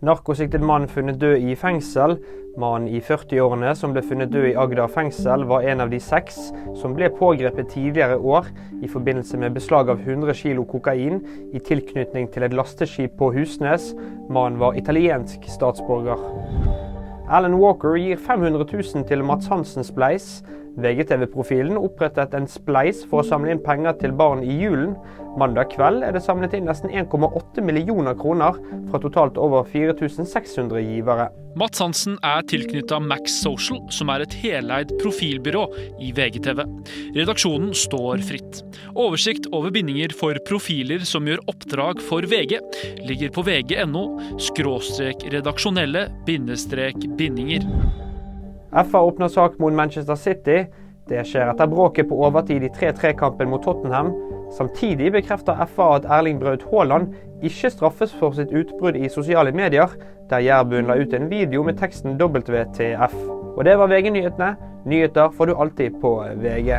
Narkosiktet mann funnet død i fengsel. Mannen i 40-årene som ble funnet død i Agder fengsel, var en av de seks som ble pågrepet tidligere år i forbindelse med beslag av 100 kg kokain i tilknytning til et lasteskip på Husnes. Mannen var italiensk statsborger. Alan Walker gir 500 000 til Mats Hansen Bleis. VGTV-profilen opprettet en spleis for å samle inn penger til barn i julen. Mandag kveld er det samlet inn nesten 1,8 millioner kroner fra totalt over 4600 givere. Mats Hansen er tilknytta Max Social, som er et heleid profilbyrå i VGTV. Redaksjonen står fritt. Oversikt over bindinger for profiler som gjør oppdrag for VG, ligger på vg.no skråstrek redaksjonelle bindestrek bindinger. FA åpner sak mot Manchester City. Det skjer etter bråket på overtid i 3-3-kampen mot Tottenham. Samtidig bekrefter FA at Erling Braut Haaland ikke straffes for sitt utbrudd i sosiale medier, der Jærbuen la ut en video med teksten WTF. Og det var VG-nyhetene. Nyheter får du alltid på VG.